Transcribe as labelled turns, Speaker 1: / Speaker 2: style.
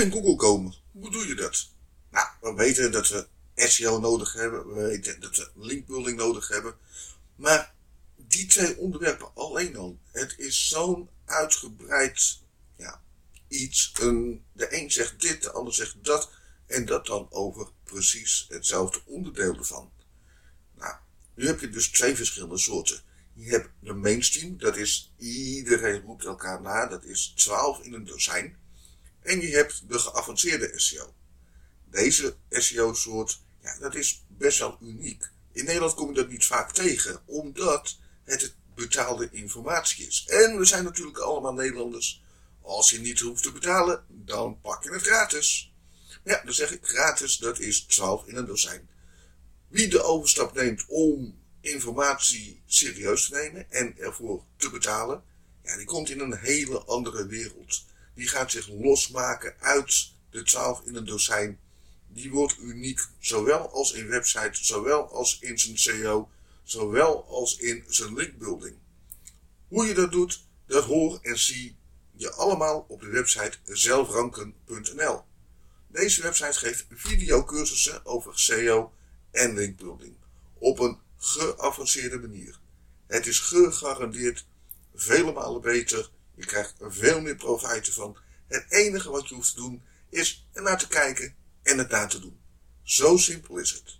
Speaker 1: in Google komen. Hoe doe je dat? Nou, we weten dat we SEO nodig hebben. We weten dat we linkbuilding nodig hebben. Maar die twee onderwerpen alleen al. Het is zo'n uitgebreid ja, iets. Een, de een zegt dit, de ander zegt dat. En dat dan over precies hetzelfde onderdeel ervan. Nou, nu heb je dus twee verschillende soorten. Je hebt de mainstream, dat is iedereen roept elkaar na, dat is 12 in een dozijn. En je hebt de geavanceerde SEO. Deze SEO-soort, ja, dat is best wel uniek. In Nederland kom je dat niet vaak tegen, omdat het betaalde informatie is. En we zijn natuurlijk allemaal Nederlanders. Als je niet hoeft te betalen, dan pak je het gratis. Ja, dan zeg ik gratis, dat is 12 in een dozijn. Wie de overstap neemt om informatie serieus te nemen en ervoor te betalen, ja, die komt in een hele andere wereld. Die gaat zich losmaken uit de 12 in een dozijn. Die wordt uniek, zowel als in website, zowel als in zijn SEO, zowel als in zijn linkbuilding. Hoe je dat doet, dat hoor en zie je allemaal op de website zelfranken.nl. Deze website geeft videocursussen over SEO en linkbuilding op een geavanceerde manier. Het is gegarandeerd vele malen beter. Je krijgt veel meer profijt van. Het enige wat je hoeft te doen is ernaar te kijken en het na te doen. Zo simpel is het.